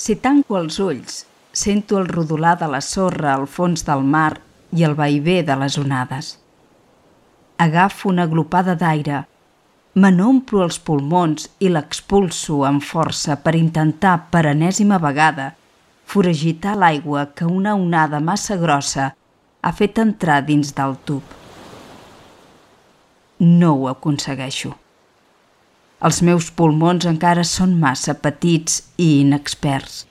Si tanco els ulls, sento el rodolar de la sorra al fons del mar i el vaivé de les onades. Agafo una glopada d'aire, me n'omplo els pulmons i l'expulso amb força per intentar per enèsima vegada foragitar l'aigua que una onada massa grossa ha fet entrar dins del tub. No ho aconsegueixo. Els meus pulmons encara són massa petits i inexperts.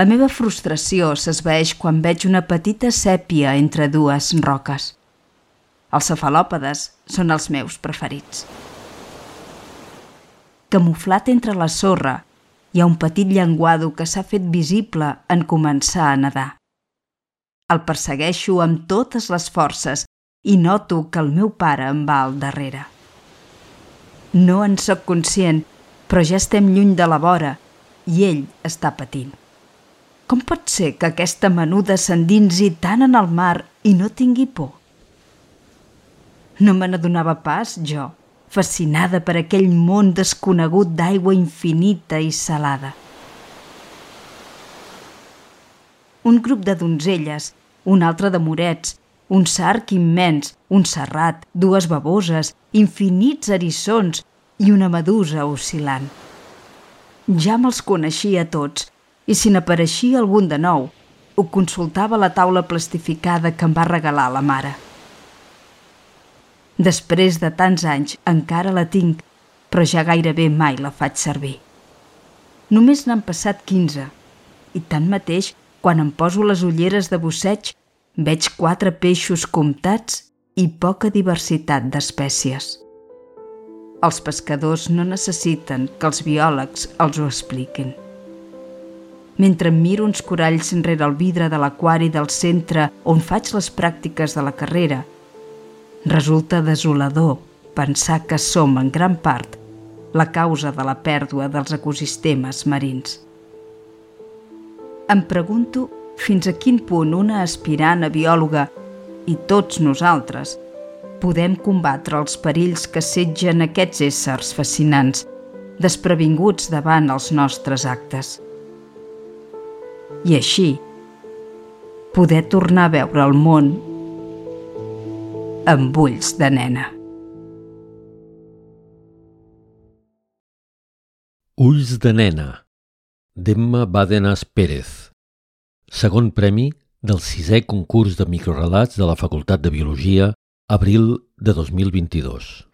La meva frustració s'esvaeix quan veig una petita sèpia entre dues roques. Els cefalòpodes són els meus preferits. Camuflat entre la sorra, hi ha un petit llenguado que s'ha fet visible en començar a nedar. El persegueixo amb totes les forces i noto que el meu pare em va al darrere. No en sóc conscient, però ja estem lluny de la vora i ell està patint. Com pot ser que aquesta menuda s'endinsi tant en el mar i no tingui por? No me n'adonava pas, jo, fascinada per aquell món desconegut d'aigua infinita i salada. Un grup de donzelles, un altre de morets, un sarc immens, un serrat, dues baboses, infinits erissons i una medusa oscil·lant. Ja me'ls coneixia tots i si n'apareixia algun de nou, ho consultava la taula plastificada que em va regalar la mare. Després de tants anys encara la tinc, però ja gairebé mai la faig servir. Només n'han passat 15 i tanmateix, quan em poso les ulleres de busseig, veig quatre peixos comptats i poca diversitat d'espècies. Els pescadors no necessiten que els biòlegs els ho expliquin mentre miro uns coralls rere el vidre de l'aquari del centre on faig les pràctiques de la carrera. Resulta desolador pensar que som, en gran part, la causa de la pèrdua dels ecosistemes marins. Em pregunto fins a quin punt una aspirant a biòloga i tots nosaltres podem combatre els perills que setgen aquests éssers fascinants, desprevinguts davant els nostres actes i així poder tornar a veure el món amb ulls de nena. Ulls de nena, d'Emma Badenas Pérez, segon premi del sisè concurs de microrelats de la Facultat de Biologia, abril de 2022.